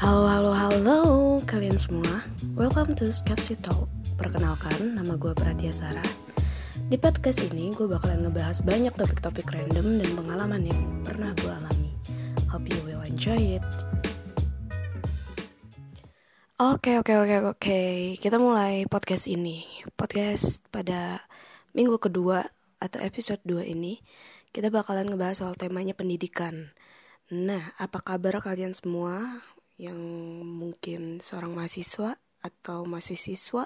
Halo, halo, halo kalian semua. Welcome to Skepsi Talk. Perkenalkan, nama gue Pratia Sarah. Di podcast ini, gue bakalan ngebahas banyak topik-topik random dan pengalaman yang pernah gue alami. Hope you will enjoy it. Oke, oke, oke, oke. Kita mulai podcast ini. Podcast pada minggu kedua atau episode 2 ini, kita bakalan ngebahas soal temanya pendidikan. Nah, apa kabar kalian semua yang mungkin seorang mahasiswa atau masih siswa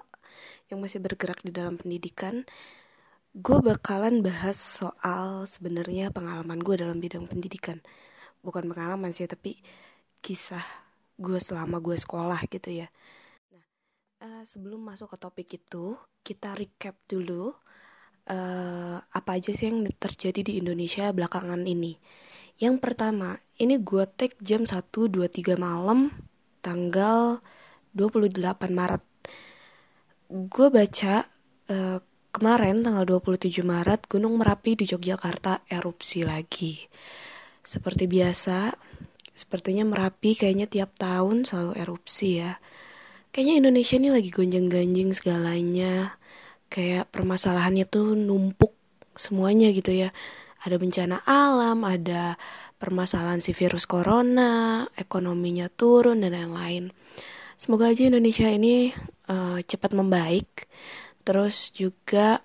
yang masih bergerak di dalam pendidikan? Gue bakalan bahas soal sebenarnya pengalaman gue dalam bidang pendidikan. Bukan pengalaman sih, tapi kisah gue selama gue sekolah gitu ya. Nah, uh, sebelum masuk ke topik itu, kita recap dulu uh, apa aja sih yang terjadi di Indonesia belakangan ini. Yang pertama, ini gue take jam 1.23 malam tanggal 28 Maret. Gue baca uh, kemarin tanggal 27 Maret Gunung Merapi di Yogyakarta erupsi lagi. Seperti biasa, sepertinya Merapi kayaknya tiap tahun selalu erupsi ya. Kayaknya Indonesia ini lagi gonjang-ganjing segalanya. Kayak permasalahannya tuh numpuk semuanya gitu ya ada bencana alam, ada permasalahan si virus corona, ekonominya turun dan lain-lain. Semoga aja Indonesia ini uh, cepat membaik. Terus juga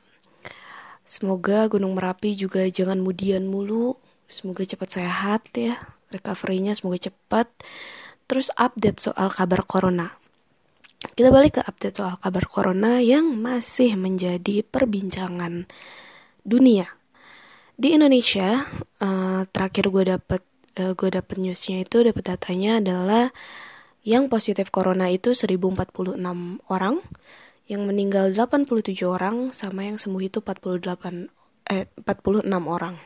semoga Gunung Merapi juga jangan mudian mulu. Semoga cepat sehat ya, recovery-nya semoga cepat. Terus update soal kabar corona. Kita balik ke update soal kabar corona yang masih menjadi perbincangan dunia di Indonesia uh, terakhir gue dapet uh, gue dapet newsnya itu dapet datanya adalah yang positif corona itu 1046 orang yang meninggal 87 orang sama yang sembuh itu 48 eh 46 orang.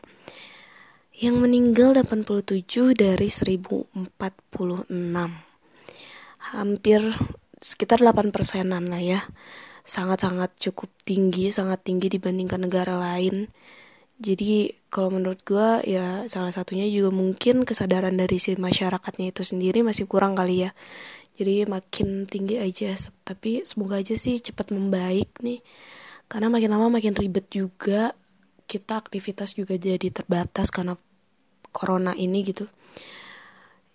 Yang meninggal 87 dari 1046 hampir sekitar 8 persenan lah ya. Sangat-sangat cukup tinggi sangat tinggi dibandingkan negara lain jadi kalau menurut gue ya salah satunya juga mungkin kesadaran dari si masyarakatnya itu sendiri masih kurang kali ya. Jadi makin tinggi aja, tapi semoga aja sih cepat membaik nih. Karena makin lama makin ribet juga. Kita aktivitas juga jadi terbatas karena corona ini gitu.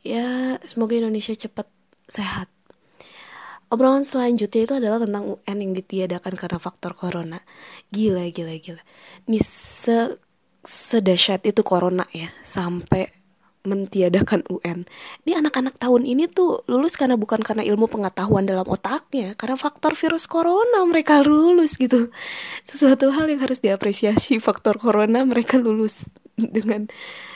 Ya semoga Indonesia cepat sehat. Obrolan selanjutnya itu adalah tentang UN yang ditiadakan karena faktor corona. Gila, gila, gila. Nih se sedahsyat itu corona ya, sampai mentiadakan UN. Ini anak-anak tahun ini tuh lulus karena bukan karena ilmu pengetahuan dalam otaknya, karena faktor virus corona mereka lulus gitu. Sesuatu hal yang harus diapresiasi faktor corona mereka lulus dengan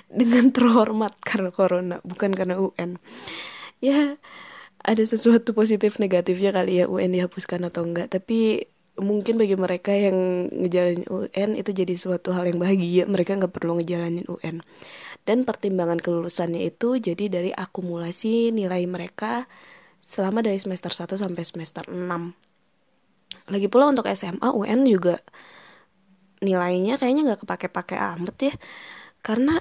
dengan terhormat karena corona, bukan karena UN. Ya, ada sesuatu positif negatifnya kali ya UN dihapuskan atau enggak. Tapi mungkin bagi mereka yang ngejalanin UN itu jadi suatu hal yang bahagia. Mereka nggak perlu ngejalanin UN dan pertimbangan kelulusannya itu jadi dari akumulasi nilai mereka selama dari semester 1 sampai semester 6 lagi pula untuk SMA UN juga nilainya kayaknya nggak kepake-pake amat ya. Karena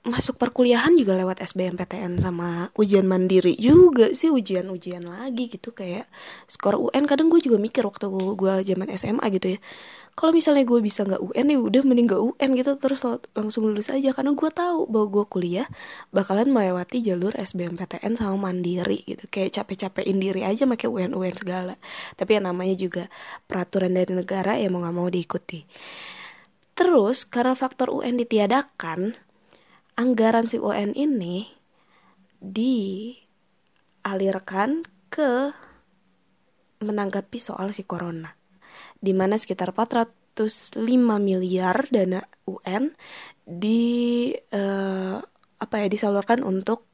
masuk perkuliahan juga lewat SBMPTN sama ujian mandiri juga sih ujian-ujian lagi gitu kayak skor UN kadang gue juga mikir waktu gue zaman SMA gitu ya kalau misalnya gue bisa nggak UN ya udah mending gak UN gitu terus langsung lulus aja. Karena gue tahu bahwa gue kuliah bakalan melewati jalur SBMPTN sama mandiri gitu kayak capek-capekin diri aja pakai UN UN segala. Tapi yang namanya juga peraturan dari negara ya mau nggak mau diikuti. Terus karena faktor UN ditiadakan anggaran si UN ini dialirkan ke menanggapi soal si corona di mana sekitar 405 miliar dana UN di uh, apa ya disalurkan untuk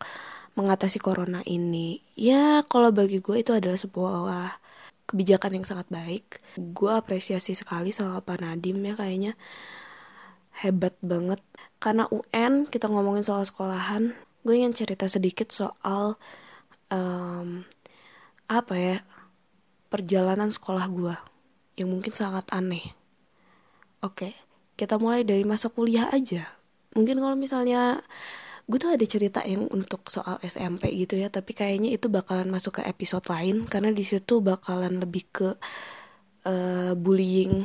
mengatasi corona ini. Ya kalau bagi gue itu adalah sebuah kebijakan yang sangat baik. Gue apresiasi sekali sama Pak Nadim ya kayaknya hebat banget. Karena UN kita ngomongin soal sekolahan gue ingin cerita sedikit soal um, apa ya perjalanan sekolah gue yang mungkin sangat aneh. Oke kita mulai dari masa kuliah aja. Mungkin kalau misalnya gue tuh ada cerita yang untuk soal SMP gitu ya tapi kayaknya itu bakalan masuk ke episode lain karena di situ bakalan lebih ke uh, bullying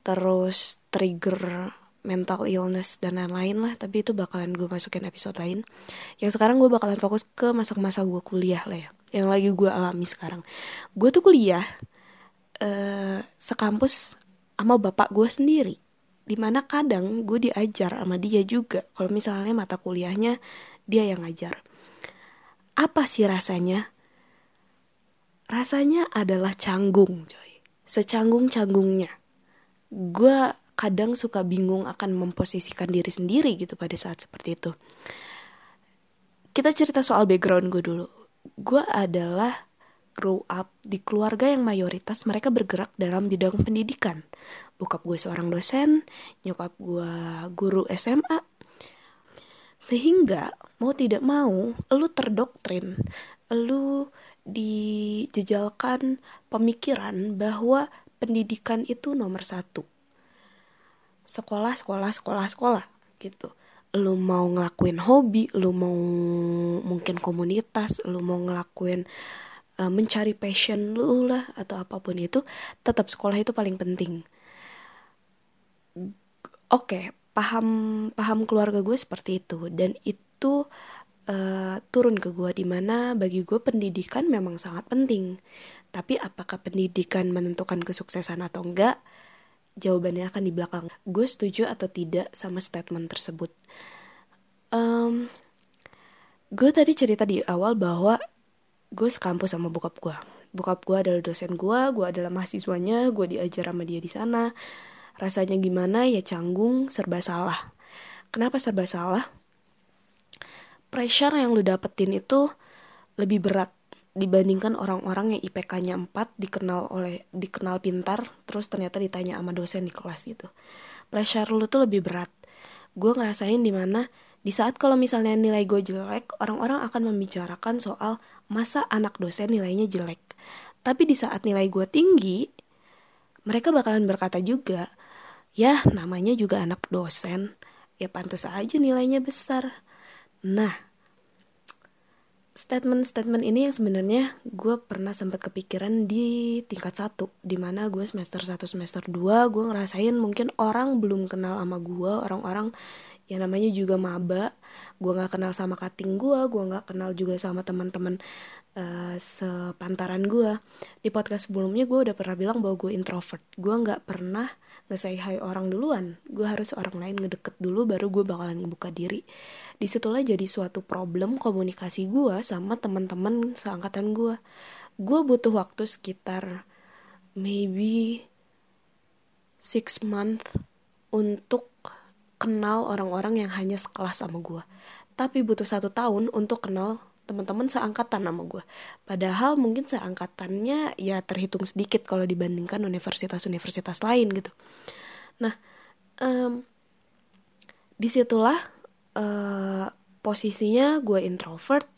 terus trigger mental illness dan lain-lain lah tapi itu bakalan gue masukin episode lain. Yang sekarang gue bakalan fokus ke masa-masa gue kuliah lah ya. Yang lagi gue alami sekarang. Gue tuh kuliah uh, sekampus sama bapak gue sendiri. Di mana kadang gue diajar sama dia juga. Kalau misalnya mata kuliahnya dia yang ngajar. Apa sih rasanya? Rasanya adalah canggung coy. Secanggung canggungnya gue kadang suka bingung akan memposisikan diri sendiri gitu pada saat seperti itu. Kita cerita soal background gue dulu. Gue adalah grow up di keluarga yang mayoritas mereka bergerak dalam bidang pendidikan. Bokap gue seorang dosen, nyokap gue guru SMA. Sehingga mau tidak mau, lu terdoktrin, lu dijejalkan pemikiran bahwa pendidikan itu nomor satu sekolah sekolah sekolah sekolah gitu. Lu mau ngelakuin hobi lu mau mungkin komunitas lu mau ngelakuin uh, mencari passion lu lah atau apa pun itu tetap sekolah itu paling penting. Oke okay, paham paham keluarga gue seperti itu. Dan itu uh, turun ke gue di mana bagi gue pendidikan memang sangat penting. Tapi apakah pendidikan menentukan kesuksesan atau enggak jawabannya akan di belakang. Gue setuju atau tidak sama statement tersebut. Um, gue tadi cerita di awal bahwa gue sekampus sama bokap gue. Bokap gue adalah dosen gue, gue adalah mahasiswanya, gue diajar sama dia di sana. Rasanya gimana ya canggung, serba salah. Kenapa serba salah? Pressure yang lu dapetin itu lebih berat dibandingkan orang-orang yang IPK-nya 4 dikenal oleh dikenal pintar terus ternyata ditanya sama dosen di kelas gitu. Pressure lu tuh lebih berat. Gue ngerasain di mana di saat kalau misalnya nilai gue jelek, orang-orang akan membicarakan soal masa anak dosen nilainya jelek. Tapi di saat nilai gue tinggi, mereka bakalan berkata juga, ya namanya juga anak dosen, ya pantas aja nilainya besar. Nah, statement-statement ini yang sebenarnya gue pernah sempat kepikiran di tingkat satu di mana gue semester 1 semester 2 gue ngerasain mungkin orang belum kenal sama gue orang-orang yang namanya juga maba gue nggak kenal sama kating gue gue nggak kenal juga sama teman-teman uh, sepantaran gue di podcast sebelumnya gue udah pernah bilang bahwa gue introvert. Gue nggak pernah nge-say orang duluan. Gue harus orang lain ngedeket dulu baru gue bakalan ngebuka diri. Di situlah jadi suatu problem komunikasi gue sama teman-teman seangkatan gue gue butuh waktu sekitar maybe six month untuk kenal orang-orang yang hanya sekelas sama gue tapi butuh satu tahun untuk kenal teman-teman seangkatan sama gue padahal mungkin seangkatannya ya terhitung sedikit kalau dibandingkan universitas-universitas lain gitu. Nah um, di situlah uh, posisinya gue introvert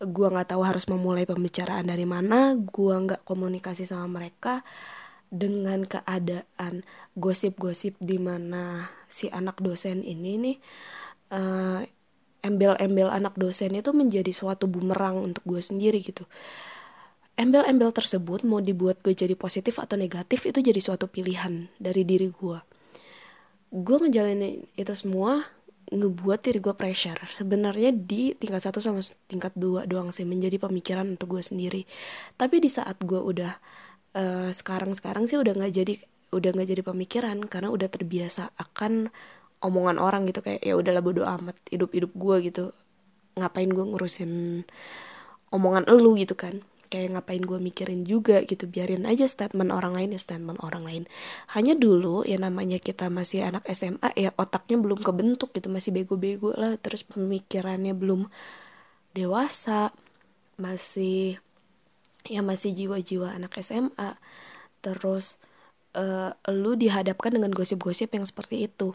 gue nggak tahu harus memulai pembicaraan dari mana gue nggak komunikasi sama mereka dengan keadaan gosip-gosip di mana si anak dosen ini nih uh, embel-embel anak dosen itu menjadi suatu bumerang untuk gue sendiri gitu. Embel-embel tersebut mau dibuat gue jadi positif atau negatif itu jadi suatu pilihan dari diri gue. Gue ngejalanin itu semua ngebuat diri gue pressure. Sebenarnya di tingkat satu sama tingkat dua doang sih menjadi pemikiran untuk gue sendiri. Tapi di saat gue udah uh, sekarang sekarang sih udah nggak jadi udah nggak jadi pemikiran karena udah terbiasa akan omongan orang gitu kayak ya udahlah bodo amat hidup hidup gue gitu. Ngapain gue ngurusin omongan elu gitu kan? Kayak ngapain gue mikirin juga gitu biarin aja statement orang lain ya statement orang lain. Hanya dulu ya namanya kita masih anak SMA ya otaknya belum kebentuk gitu masih bego-bego lah. Terus pemikirannya belum dewasa masih ya masih jiwa-jiwa anak SMA terus uh, lu dihadapkan dengan gosip-gosip yang seperti itu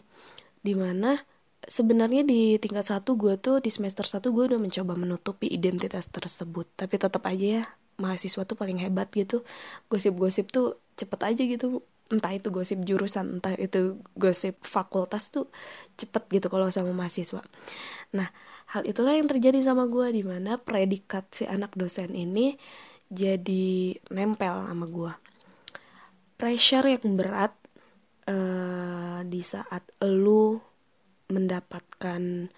di mana sebenarnya di tingkat satu gue tuh di semester satu gue udah mencoba menutupi identitas tersebut. Tapi tetap aja ya mahasiswa tuh paling hebat gitu. Gosip-gosip tuh cepet aja gitu. Entah itu gosip jurusan entah itu gosip fakultas tuh cepet gitu kalau sama mahasiswa. Nah hal itulah yang terjadi sama gue di mana predikat si anak dosen ini jadi nempel sama gue pressure yang berat uh, di saat lu mendapatkan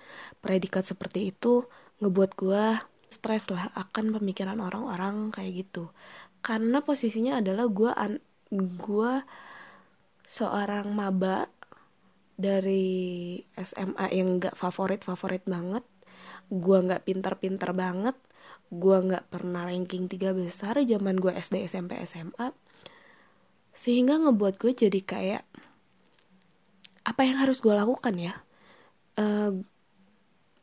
predikat seperti itu ngebuat gue stres lah akan pemikiran orang-orang kayak gitu. Karena posisinya adalah gue gue seorang maba dari SMA yang gak favorit favorit banget. Gue nggak pintar-pintar banget. Gue nggak pernah ranking tiga besar zaman gue SD SMP SMA sehingga ngebuat gue jadi kayak apa yang harus gue lakukan ya? Uh,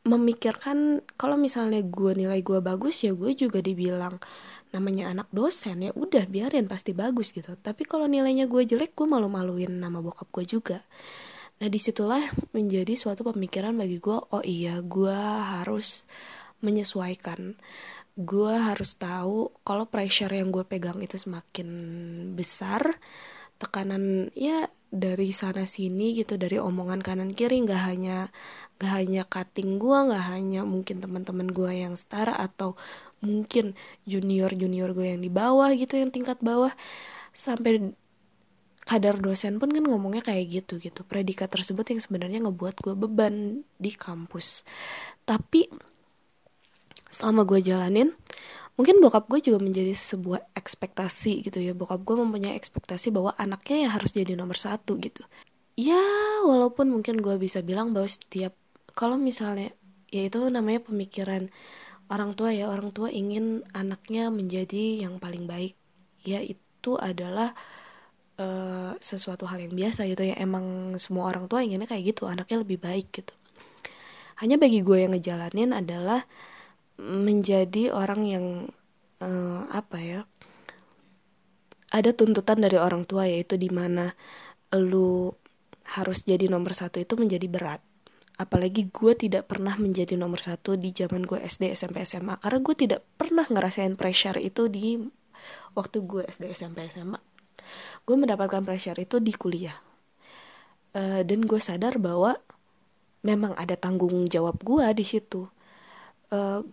memikirkan kalau misalnya gue nilai gue bagus ya gue juga dibilang namanya anak dosen ya udah biarin pasti bagus gitu. Tapi kalau nilainya gue jelek gue malu-maluin nama bokap gue juga. Nah di situlah menjadi suatu pemikiran bagi gue, oh iya gue harus menyesuaikan. Gue harus tahu kalau pressure yang gue pegang itu semakin besar, tekanan ya dari sana sini gitu dari omongan kanan kiri. Nggak hanya nggak hanya cutting gue nggak hanya mungkin teman-teman gue yang setara atau mungkin junior junior gue yang di bawah gitu yang tingkat bawah. Sampai kadar dosen pun kan ngomongnya kayak gitu gitu. Predikat tersebut yang sebenarnya ngebuat gue beban di kampus. Tapi selama gue jalanin mungkin bokap gue juga menjadi sebuah ekspektasi gitu ya. Bokap gue mempunyai ekspektasi bahwa anaknya ya harus jadi nomor satu gitu. Ya walaupun mungkin gue bisa bilang bahwa setiap kalau misalnya ya itu namanya pemikiran orang tua ya. Orang tua ingin anaknya menjadi yang paling baik. Ya itu adalah uh, sesuatu hal yang biasa gitu ya. Emang semua orang tua inginnya kayak gitu anaknya lebih baik gitu. Hanya bagi gue yang ngejalanin adalah menjadi orang yang uh, apa ya ada tuntutan dari orang tua yaitu di mana lu harus jadi nomor satu itu menjadi berat. Apalagi gue tidak pernah menjadi nomor satu di zaman gue SD SMP SMA karena gue tidak pernah ngerasain pressure itu di waktu gue SD SMP SMA gue mendapatkan pressure itu di kuliah. Uh, dan gue sadar bahwa memang ada tanggung jawab gue di situ. Uh,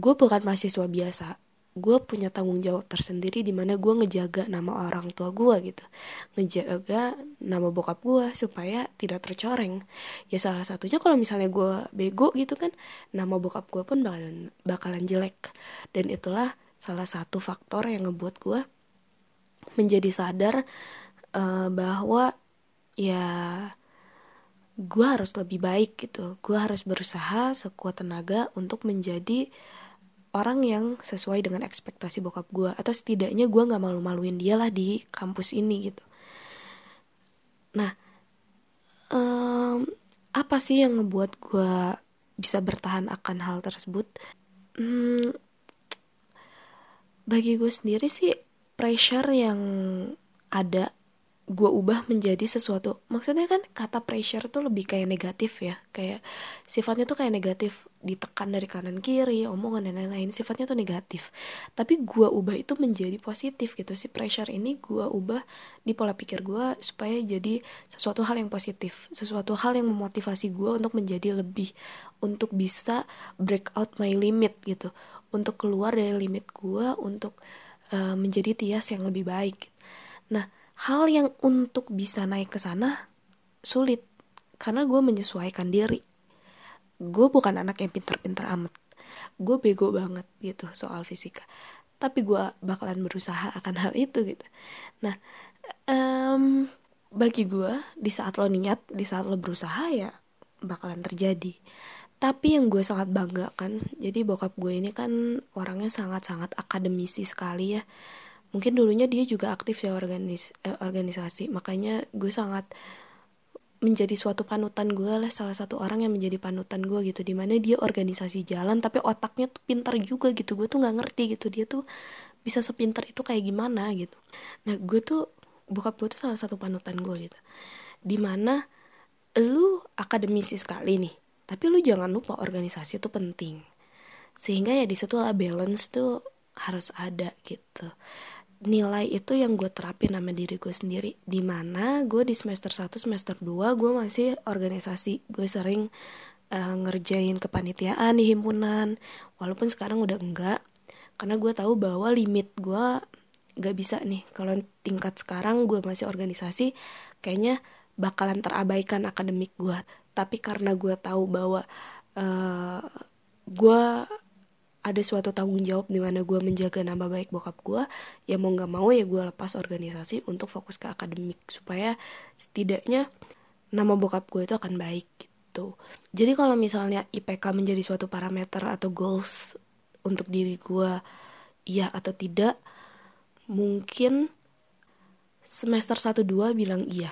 gue bukan mahasiswa biasa. Gue punya tanggung jawab tersendiri di mana gue ngejaga nama orang tua gue gitu. Ngejaga nama bokap gue supaya tidak tercoreng. Ya salah satunya kalau misalnya gue bego gitu kan nama bokap gue pun bakalan bakalan jelek. Dan itulah salah satu faktor yang ngebuat gue menjadi sadar uh, bahwa ya gue harus lebih baik gitu. Gue harus berusaha sekuat tenaga untuk menjadi orang yang sesuai dengan ekspektasi bokap gue atau setidaknya gue nggak malu-maluin dia lah di kampus ini gitu. Nah um, apa sih yang ngebuat gue bisa bertahan akan hal tersebut? Hmm, bagi gue sendiri sih pressure yang ada gue ubah menjadi sesuatu. Maksudnya kan kata pressure tuh lebih kayak negatif ya. Kayak sifatnya tuh kayak negatif. Ditekan dari kanan kiri omongan dan lain-lain sifatnya tuh negatif. Tapi gue ubah itu menjadi positif gitu. Si pressure ini gue ubah di pola pikir gue supaya jadi sesuatu hal yang positif. Sesuatu hal yang memotivasi gue untuk menjadi lebih untuk bisa break out my limit gitu. Untuk keluar dari limit gue untuk uh, menjadi Tias yang lebih baik. Nah, hal yang untuk bisa naik ke sana sulit karena gue menyesuaikan diri. Gue bukan anak yang pinter-pinter amat. Gue bego banget gitu soal fisika. Tapi gue bakalan berusaha akan hal itu gitu. Nah, um, bagi gue di saat lo niat, di saat lo berusaha ya bakalan terjadi tapi yang gue sangat banggakan jadi bokap gue ini kan orangnya sangat-sangat akademisi sekali ya mungkin dulunya dia juga aktif ya organis eh, organisasi. Makanya gue sangat menjadi suatu panutan gue lah salah satu orang yang menjadi panutan gue gitu. Di mana dia organisasi jalan tapi otaknya tuh pintar juga gitu. Gue tuh nggak ngerti gitu dia tuh bisa sepintar itu kayak gimana gitu. Nah gue tuh bokap gue tuh salah satu panutan gue gitu. Di mana lu akademisi sekali nih tapi lu jangan lupa organisasi itu penting. Sehingga ya di situ lah balance tuh harus ada gitu nilai itu yang gue terapin sama diri gue sendiri. Di mana gue di semester 1 semester 2 gue masih organisasi. Gue sering uh, ngerjain kepanitiaan di himpunan. Walaupun sekarang udah enggak karena gue tahu bahwa limit gue gak bisa nih. Kalau tingkat sekarang gue masih organisasi kayaknya bakalan terabaikan akademik gue tapi karena gue tahu bahwa uh, gue ada suatu tanggung jawab di mana gue menjaga nama baik bokap gue ya mau nggak mau ya gue lepas organisasi untuk fokus ke akademik supaya setidaknya nama bokap gue itu akan baik gitu. Jadi kalau misalnya IPK menjadi suatu parameter atau goals untuk diri gue iya atau tidak mungkin semester 1-2 bilang iya.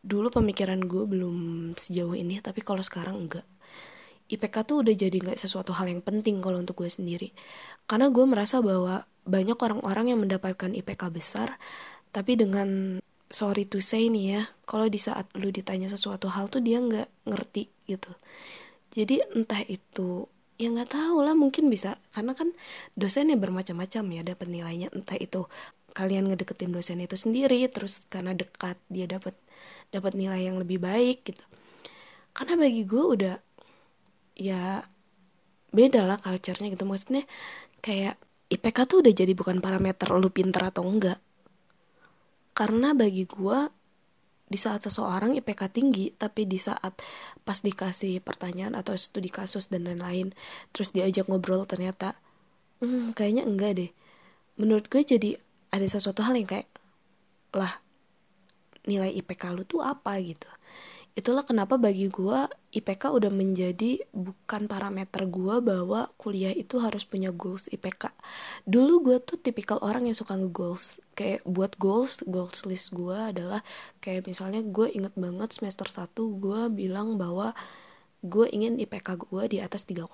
Dulu pemikiran gue belum sejauh ini tapi kalau sekarang enggak IPK tuh udah jadi nggak sesuatu hal yang penting kalau untuk gue sendiri. Karena gue merasa bahwa banyak orang-orang yang mendapatkan IPK besar tapi dengan sorry to say nih ya kalau di saat lu ditanya sesuatu hal tuh dia nggak ngerti gitu. Jadi entah itu ya nggak tahu lah mungkin bisa. Karena kan dosennya bermacam-macam ya dapat nilainya. Entah itu kalian ngedeketin dosen itu sendiri terus karena dekat dia dapat dapat nilai yang lebih baik gitu. Karena bagi gue udah ya beda lah culture-nya gitu. Maksudnya kayak IPK tuh udah jadi bukan parameter lu pinter atau enggak. Karena bagi gue di saat seseorang IPK tinggi tapi di saat pas dikasih pertanyaan atau studi kasus dan lain-lain terus diajak ngobrol ternyata hmm, kayaknya enggak deh. Menurut gue jadi ada sesuatu hal yang kayak lah nilai IPK lu tuh apa? gitu itulah kenapa bagi gue IPK udah menjadi bukan parameter gue bahwa kuliah itu harus punya goals IPK dulu gue tuh tipikal orang yang suka nge-goals. Kayak buat goals goals list gue adalah kayak misalnya gue inget banget semester 1 gue bilang bahwa gue ingin IPK gue di atas 3,5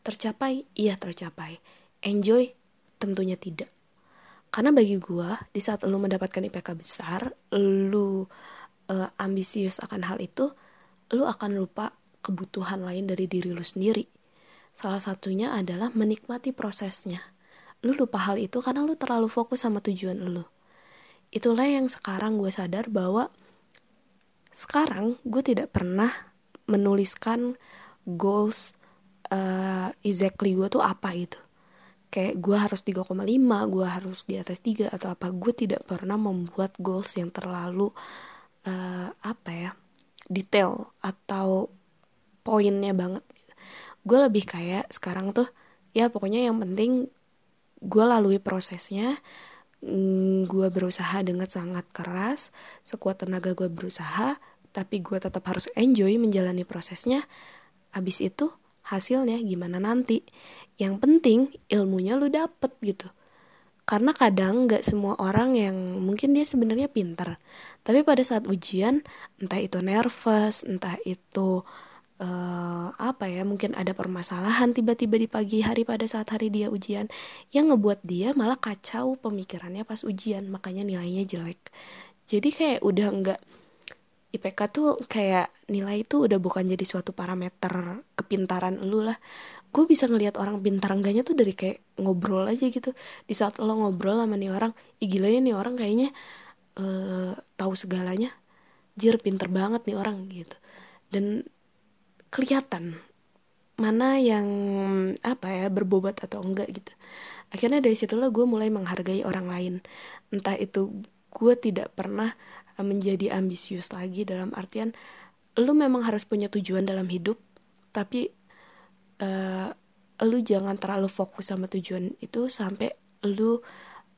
tercapai? Iya tercapai. Enjoy? Tentunya tidak. Karena bagi gue di saat lu mendapatkan IPK besar lu uh, ambisius akan hal itu, lu akan lupa kebutuhan lain dari diri lu sendiri. Salah satunya adalah menikmati prosesnya. Lu lupa hal itu karena lu terlalu fokus sama tujuan lu. Itulah yang sekarang gue sadar bahwa sekarang gue tidak pernah menuliskan goals uh, exactly gue tuh apa gitu kayak gue harus 3,5 gue harus di atas 3 atau apa gue tidak pernah membuat goals yang terlalu uh, apa ya detail atau poinnya banget. Gue lebih kayak sekarang tuh ya pokoknya yang penting gue lalui prosesnya mm, gue berusaha dengan sangat keras sekuat tenaga gue berusaha tapi gue tetap harus enjoy menjalani prosesnya. Abis itu hasilnya gimana nanti? Yang penting ilmunya lu dapet gitu karena kadang nggak semua orang yang mungkin dia sebenarnya pinter. Tapi pada saat ujian entah itu nervous entah itu uh, apa ya mungkin ada permasalahan tiba-tiba di pagi hari pada saat hari dia ujian yang ngebuat dia malah kacau pemikirannya pas ujian. Makanya nilainya jelek. Jadi kayak udah nggak IPK tuh kayak nilai itu udah bukan jadi suatu parameter kepintaran lu lah gue bisa ngelihat orang pintar enggaknya tuh dari kayak ngobrol aja gitu. Di saat lo ngobrol sama nih orang ih gila ya nih orang kayaknya uh, tahu segalanya. Jir pinter banget nih orang gitu. Dan kelihatan mana yang apa ya berbobot atau enggak gitu. Akhirnya dari situlah gue mulai menghargai orang lain. Entah itu gue tidak pernah menjadi ambisius lagi dalam artian lu memang harus punya tujuan dalam hidup tapi uh, lu jangan terlalu fokus sama tujuan itu sampai lu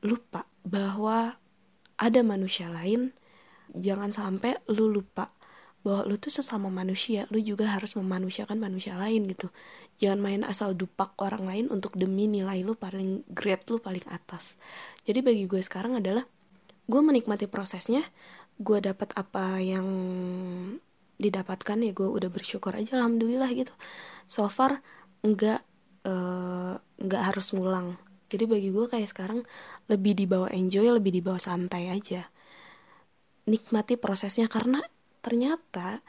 lupa bahwa ada manusia lain. Jangan sampai lu lupa bahwa lu tuh sesama manusia. Lu juga harus memanusiakan manusia lain gitu. Jangan main asal dupak orang lain untuk demi nilai lu paling great lu paling atas. Jadi bagi gue sekarang adalah gue menikmati prosesnya. Gue dapat apa yang didapatkan ya gue udah bersyukur aja alhamdulillah gitu. So far nggak uh, nggak harus ngulang. Jadi bagi gue kayak sekarang lebih dibawa enjoy lebih dibawa santai aja. Nikmati prosesnya karena ternyata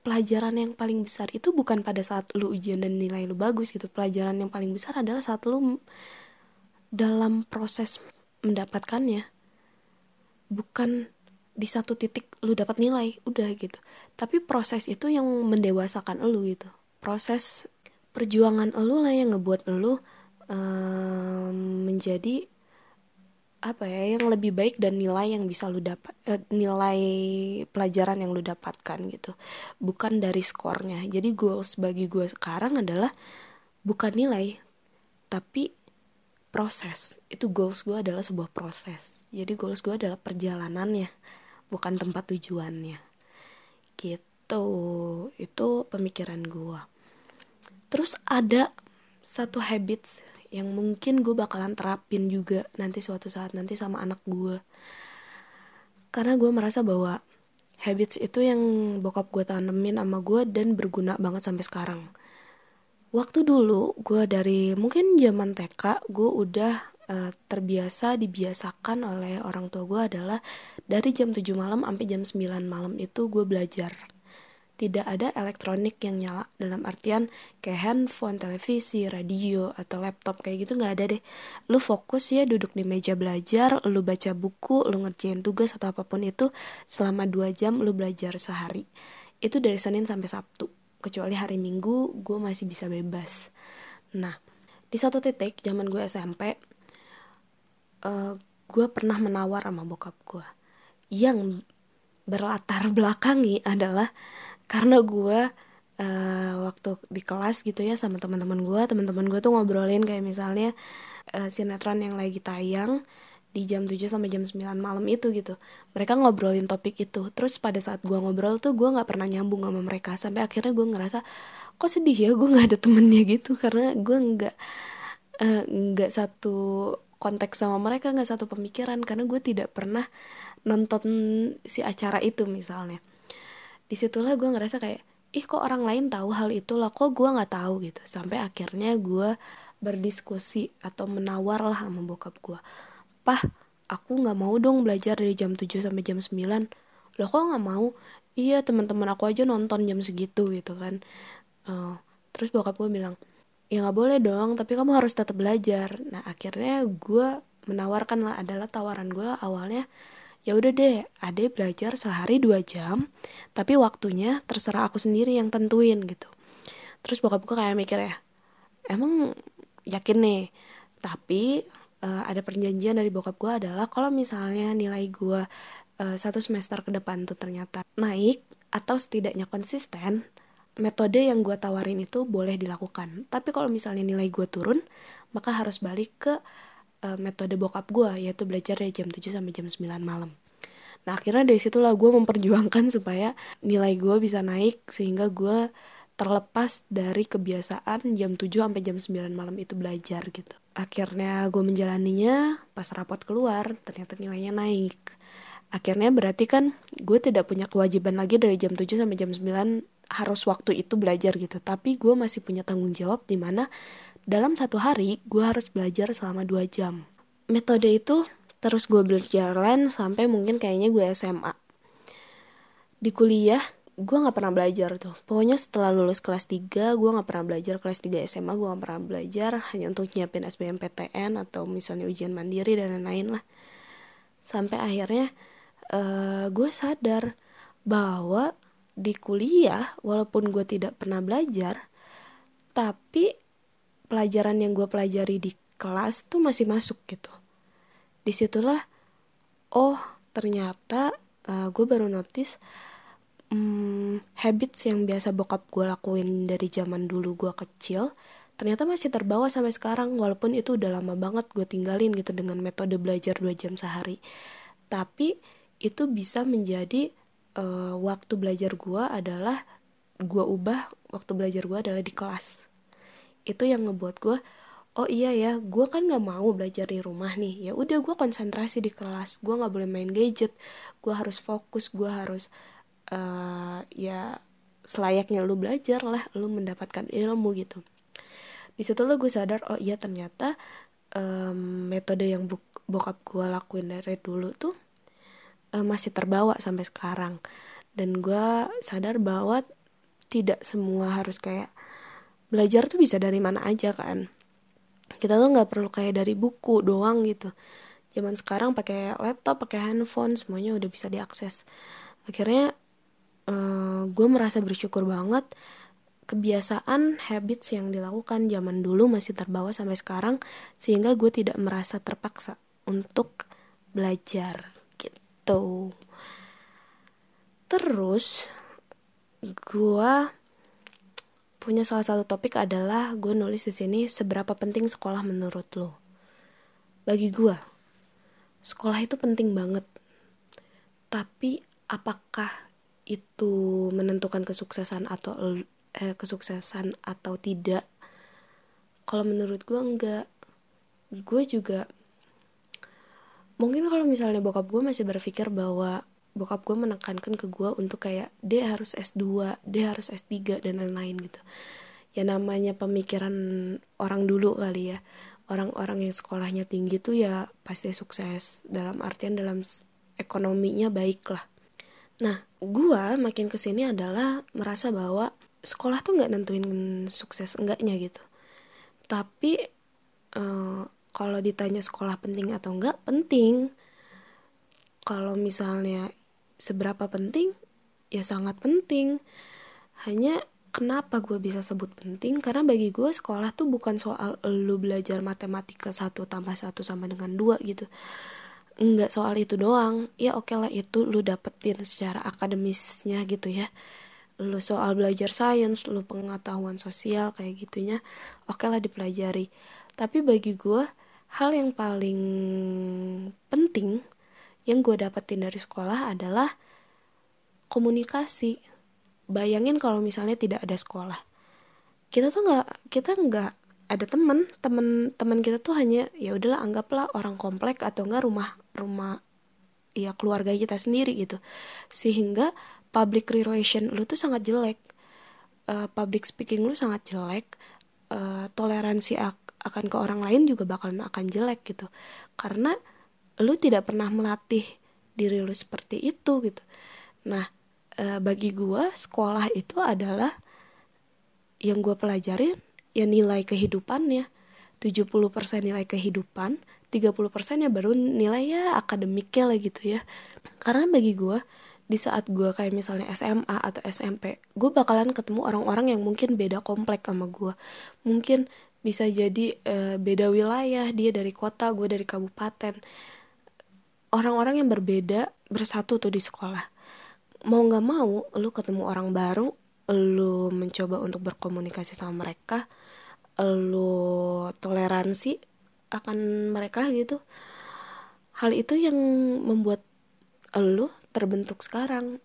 pelajaran yang paling besar itu bukan pada saat lu ujian dan nilai lu bagus gitu. Pelajaran yang paling besar adalah saat lu dalam proses mendapatkannya. Bukan di satu titik lu dapat nilai udah gitu. Tapi proses itu yang mendewasakan lu gitu. Proses perjuangan lu lah yang ngebuat lu um, menjadi apa ya yang lebih baik dan nilai yang bisa lu dapat eh, nilai pelajaran yang lu dapatkan gitu. Bukan dari skornya. Jadi goals bagi gue sekarang adalah bukan nilai tapi proses. Itu goals gue adalah sebuah proses. Jadi goals gue adalah perjalanannya bukan tempat tujuannya. Gitu. Itu pemikiran gue terus ada satu habits yang mungkin gue bakalan terapin juga nanti suatu saat nanti sama anak gue karena gue merasa bahwa habits itu yang bokap gue tanemin sama gue dan berguna banget sampai sekarang. Waktu dulu gue dari mungkin zaman TK gue udah uh, terbiasa dibiasakan oleh orang tua gue adalah dari jam 7 malam sampai jam 9 malam itu gue belajar tidak ada elektronik yang nyala dalam artian kayak handphone, televisi, radio atau laptop kayak gitu nggak ada deh. Lu fokus ya duduk di meja belajar, lu baca buku, lu ngerjain tugas atau apa pun itu selama dua jam lu belajar sehari. Itu dari Senin sampai Sabtu. Kecuali hari Minggu gue masih bisa bebas. Nah, di satu titik zaman gue SMP, uh, gue pernah menawar sama bokap gue yang berlatar belakangi adalah karena gue uh, waktu di kelas gitu ya sama teman-teman gue teman-teman gue tuh ngobrolin kayak misalnya uh, sinetron yang lagi tayang di jam 7 sampai jam 9 malam itu gitu. Mereka ngobrolin topik itu. Terus pada saat gue ngobrol tuh gue nggak pernah nyambung sama mereka. Sampai akhirnya gue ngerasa kok sedih ya gue nggak ada temennya gitu? Karena gue nggak eh, nggak uh, satu konteks sama mereka nggak satu pemikiran. Karena gue tidak pernah nonton si acara itu misalnya. Di situlah gue ngerasa kayak ih kok orang lain tahu hal itu lah? Kok gue nggak tahu? Gitu. Sampai akhirnya gue berdiskusi atau menawar lah sama bokap gue. Pah aku nggak mau dong belajar dari jam 7 sampai jam 9 lo kok nggak mau? Iya teman-teman aku aja nonton jam segitu gitu kan. Uh, terus bokap gue bilang ya nggak boleh dong tapi kamu harus tetap belajar. Nah akhirnya gue menawarkan lah adalah tawaran gue awalnya ya udah deh ade belajar sehari dua jam tapi waktunya terserah aku sendiri yang tentuin gitu. Terus bokap gue kayak mikir ya emang yakin nih? Tapi uh, ada perjanjian dari bokap gue adalah kalau misalnya nilai gue uh, satu semester ke depan tuh ternyata naik atau setidaknya konsisten metode yang gue tawarin itu boleh dilakukan tapi kalau misalnya nilai gue turun maka harus balik ke uh, metode bokap gue yaitu belajar dari jam 7 sampai jam 9 malam. Nah akhirnya dari situlah gue memperjuangkan supaya nilai gue bisa naik sehingga gue terlepas dari kebiasaan jam 7 sampai jam 9 malam itu belajar gitu. Akhirnya gue menjalaninya pas rapot keluar ternyata nilainya naik. Akhirnya berarti kan gue tidak punya kewajiban lagi dari jam 7 sampai jam 9 harus waktu itu belajar gitu. Tapi gue masih punya tanggung jawab di mana dalam satu hari gue harus belajar selama dua jam. Metode itu terus gue berjalan sampai mungkin kayaknya gue SMA. Di kuliah gue gak pernah belajar tuh. Pokoknya setelah lulus kelas 3 gue gak pernah belajar. Kelas 3 SMA gue gak pernah belajar hanya untuk nyiapin SBMPTN atau misalnya ujian mandiri dan lain-lain lah. Sampai akhirnya uh, gue sadar bahwa di kuliah walaupun gue tidak pernah belajar tapi pelajaran yang gue pelajari di kelas tuh masih masuk gitu. Di situlah oh ternyata uh, gue baru notice um, habits yang biasa bokap gue lakuin dari zaman dulu gue kecil ternyata masih terbawa sampai sekarang walaupun itu udah lama banget gue tinggalin gitu dengan metode belajar dua jam sehari. Tapi itu bisa menjadi uh, waktu belajar gue adalah gue ubah waktu belajar gue adalah di kelas. Itu yang ngebuat gue oh iya ya gue kan nggak mau belajar di rumah nih. Ya udah gue konsentrasi di kelas. Gue nggak boleh main gadget. Gue harus fokus gue harus uh, ya selayaknya lu belajar lah lu mendapatkan ilmu gitu. Di situ lo gue sadar oh iya ternyata um, metode yang bokap gue lakuin dari dulu tuh uh, masih terbawa sampai sekarang. Dan gue sadar bahwa tidak semua harus kayak belajar tuh bisa dari mana aja kan. Kita tuh nggak perlu kayak dari buku doang gitu. Zaman sekarang pakai laptop pakai handphone semuanya udah bisa diakses. Akhirnya uh, eh, gue merasa bersyukur banget kebiasaan habits yang dilakukan zaman dulu masih terbawa sampai sekarang sehingga gue tidak merasa terpaksa untuk belajar gitu. Terus gue punya salah satu topik adalah gue nulis di sini seberapa penting sekolah menurut lo bagi gue sekolah itu penting banget. Tapi apakah itu menentukan kesuksesan atau eh, kesuksesan atau tidak? Kalau menurut gue enggak. Gue juga mungkin kalau misalnya bokap gue masih berpikir bahwa bokap gue menekankan ke gue untuk kayak dia harus S2 dia harus S3 dan lain-lain gitu. Ya namanya pemikiran orang dulu kali ya. Orang-orang yang sekolahnya tinggi tuh ya pasti sukses dalam artian dalam ekonominya baik lah. Nah gue makin ke sini adalah merasa bahwa sekolah tuh nggak nentuin sukses enggaknya gitu. Tapi uh, kalau ditanya sekolah penting atau enggak penting. Kalau misalnya seberapa penting ya sangat penting. Hanya kenapa gue bisa sebut penting? Karena bagi gue sekolah tuh bukan soal lu belajar matematika satu tambah satu sama dengan dua gitu. Nggak soal itu doang. Ya oke okay lah itu lu dapetin secara akademisnya gitu ya. Lu soal belajar sains, lu pengetahuan sosial kayak gitunya, oke okay lah dipelajari. Tapi bagi gue, hal yang paling penting yang gue dapetin dari sekolah adalah komunikasi. Bayangin kalau misalnya tidak ada sekolah, kita tuh nggak kita nggak ada teman teman teman kita tuh hanya ya udahlah anggaplah orang komplek atau enggak rumah rumah ya keluarga kita sendiri gitu. Sehingga public relation lu tuh sangat jelek. Uh, public speaking lu sangat jelek. Uh, toleransi ak akan ke orang lain juga bakalan akan jelek gitu. Karena lu tidak pernah melatih diri lu seperti itu gitu. Nah uh, bagi gua sekolah itu adalah yang gua pelajarin ya nilai kehidupannya. 70% nilai kehidupan 30% ya baru nilai ya akademiknya lah gitu ya. Karena bagi gue di saat gue kayak misalnya SMA atau SMP gue bakalan ketemu orang-orang yang mungkin beda komplek sama gue mungkin bisa jadi e, beda wilayah dia dari kota gue dari kabupaten. Orang-orang yang berbeda bersatu tuh di sekolah. Mau nggak mau lu ketemu orang baru lu mencoba untuk berkomunikasi sama mereka lu toleransi akan mereka gitu. Hal itu yang membuat lu terbentuk sekarang.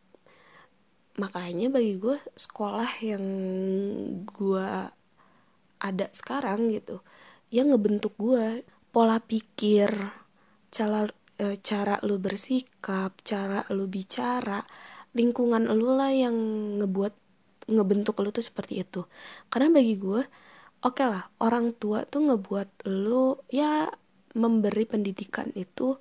Makanya bagi gue sekolah yang gue ada sekarang gitu yang ngebentuk gue pola pikir cara e, cara lu bersikap cara lu bicara lingkungan lu lah yang ngebuat ngebentuk lu tuh seperti itu. Karena bagi gue oke okay lah orang tua tuh ngebuat lu ya memberi pendidikan itu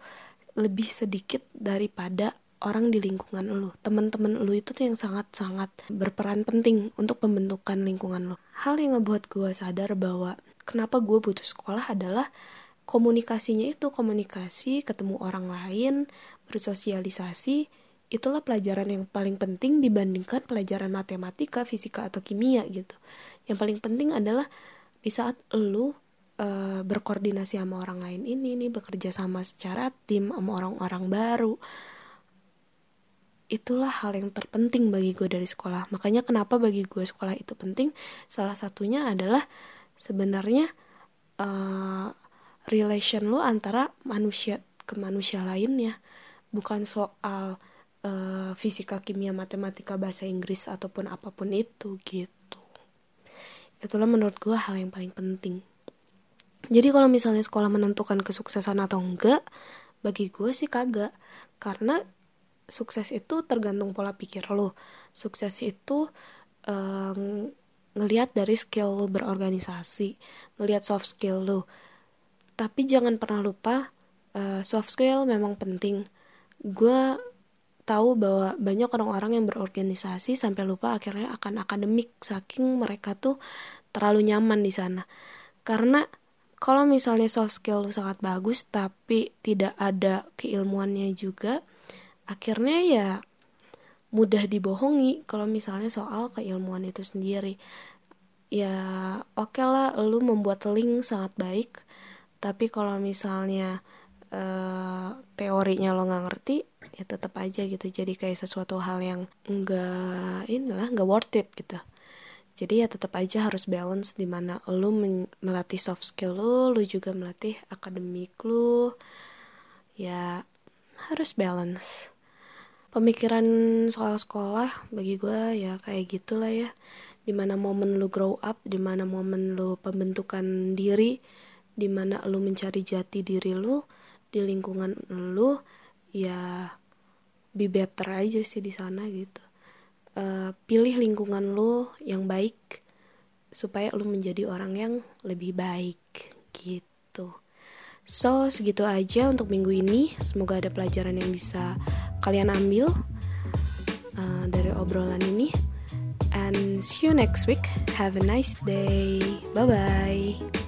lebih sedikit daripada orang di lingkungan lu teman-teman lu itu tuh yang sangat-sangat berperan penting untuk pembentukan lingkungan lu. Hal yang ngebuat gue sadar bahwa kenapa gue butuh sekolah adalah komunikasinya itu komunikasi ketemu orang lain bersosialisasi itulah pelajaran yang paling penting dibandingkan pelajaran matematika fisika atau kimia gitu. Yang paling penting adalah di saat lu uh, berkoordinasi sama orang lain ini nih bekerja sama secara tim sama orang-orang baru itulah hal yang terpenting bagi gue dari sekolah. Makanya kenapa bagi gue sekolah itu penting? Salah satunya adalah sebenarnya uh, relation lu antara manusia ke manusia lainnya. Bukan soal uh, fisika kimia matematika bahasa Inggris ataupun apa pun itu gitu. Itulah menurut gue hal yang paling penting. Jadi kalau misalnya sekolah menentukan kesuksesan atau enggak bagi gue sih kagak. Karena sukses itu tergantung pola pikir lo. Sukses itu um, ngelihat dari skill lo berorganisasi ngelihat soft skill lo. Tapi jangan pernah lupa uh, soft skill memang penting. Gue tahu bahwa banyak orang-orang yang berorganisasi sampai lupa akhirnya akan akademik saking mereka tuh terlalu nyaman di sana. Karena kalau misalnya soft skill lu sangat bagus tapi tidak ada keilmuannya juga akhirnya ya mudah dibohongi kalau misalnya soal keilmuan itu sendiri. Ya oke okay lah lu membuat link sangat baik tapi kalau misalnya uh, teorinya lo nggak ngerti ya tetap aja gitu jadi kayak sesuatu hal yang enggak inilah nggak worth it gitu. Jadi ya tetap aja harus balance di mana lu melatih soft skill lu lu juga melatih akademik lu. Ya harus balance. Pemikiran soal sekolah bagi gue ya kayak gitulah ya. Di mana momen lu grow up di mana momen lu pembentukan diri di mana lu mencari jati diri lu di lingkungan lu ya be better aja sih di sana gitu. Uh, pilih lingkungan lu yang baik supaya lu menjadi orang yang lebih baik gitu So, segitu aja untuk minggu ini. Semoga ada pelajaran yang bisa kalian ambil uh, dari obrolan ini. And see you next week. Have a nice day. Bye bye.